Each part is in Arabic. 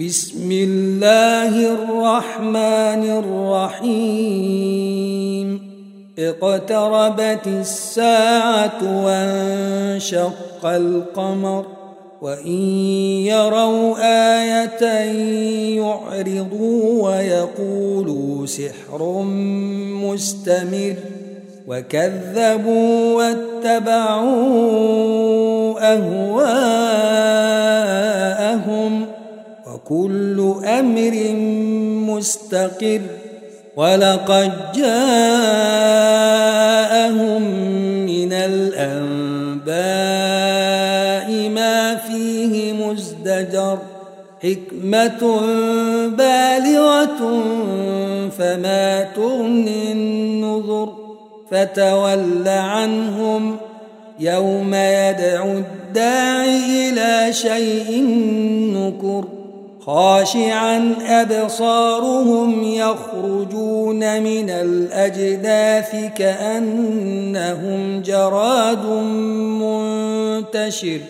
بسم الله الرحمن الرحيم. اقتربت الساعة وانشق القمر وإن يروا آية يعرضوا ويقولوا سحر مستمر. وكذبوا واتبعوا أهواءهم. وكل أمر مستقر ولقد جاءهم من الأنباء ما فيه مزدجر حكمة بالغة فما تغني النذر فتول عنهم يوم يدعو الداعي إلى شيء نكر خاشعا أبصارهم يخرجون من الأجداث كأنهم جراد منتشر.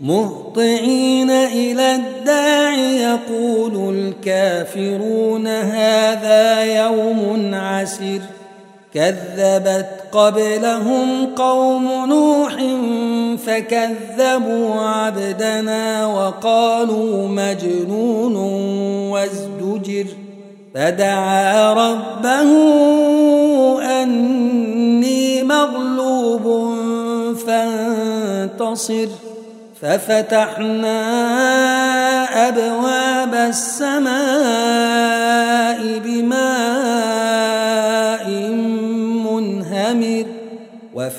مهطعين إلى الداع يقول الكافرون هذا يوم عسر كذبت قبلهم قوم نوح فكذبوا عبدنا وقالوا مجنون وازدجر فدعا ربه أني مغلوب فانتصر ففتحنا أبواب السماء بماء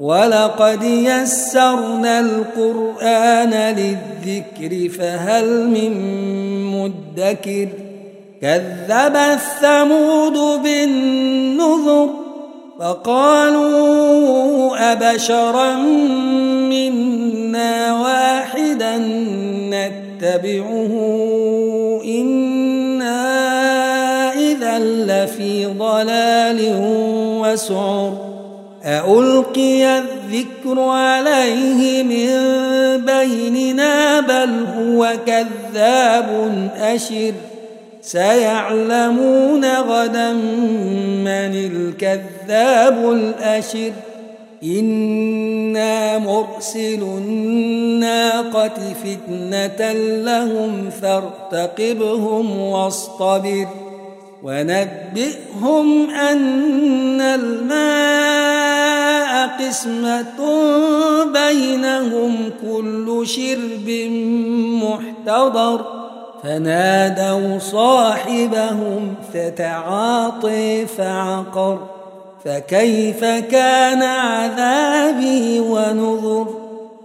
ولقد يسرنا القرآن للذكر فهل من مدكر كذب الثمود بالنذر فقالوا أبشرا منا واحدا نتبعه إنا إذا لفي ضلال وسعر ألقي الذكر عليه من بيننا بل هو كذاب أشر. سيعلمون غدا من الكذاب الأشر. إنا مرسل الناقة فتنة لهم فارتقبهم واصطبر. ونبئهم أن الماء قسمة بينهم كل شرب محتضر. فنادوا صاحبهم فتعاطي فعقر. فكيف كان عذابي ونذر؟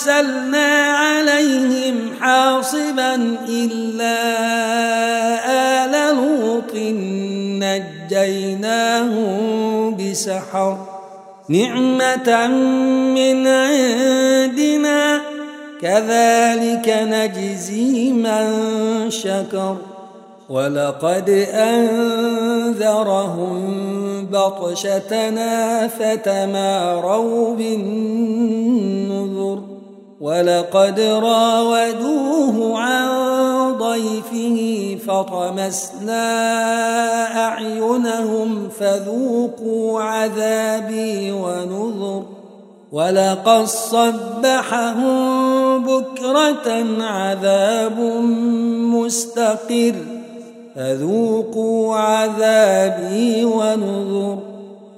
أرسلنا عليهم حاصبا إلا آل لوط نجيناهم بسحر. نعمة من عندنا كذلك نجزي من شكر. ولقد أنذرهم بطشتنا فتماروا بالنذر. ولقد راودوه عن ضيفه فطمسنا أعينهم فذوقوا عذابي ونذر ولقد صبحهم بكرة عذاب مستقر فذوقوا عذابي ونذر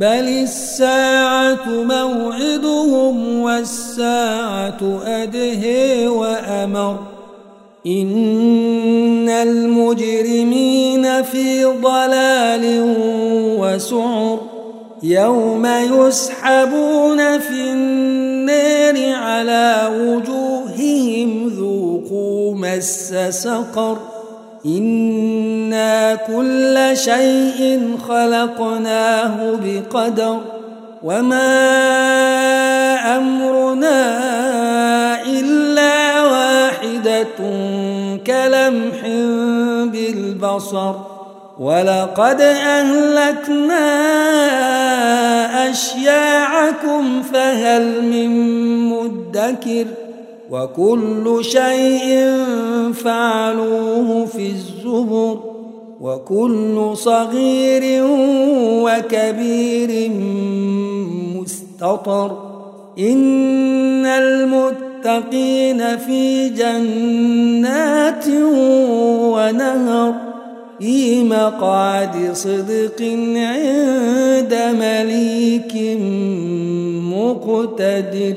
بل الساعة موعدهم والساعة أدهي وأمر إن المجرمين في ضلال وسعر يوم يسحبون في النار على وجوههم ذوقوا مس سقر إنا كل شيء خلقناه بقدر وما أمرنا إلا واحدة كلمح بالبصر ولقد أهلكنا أشياعكم فهل من مدكر وكل شيء فعلوه في الزبر وكل صغير وكبير مستطر إن المتقين في جنات ونهر في مقعد صدق عند مليك مقتدر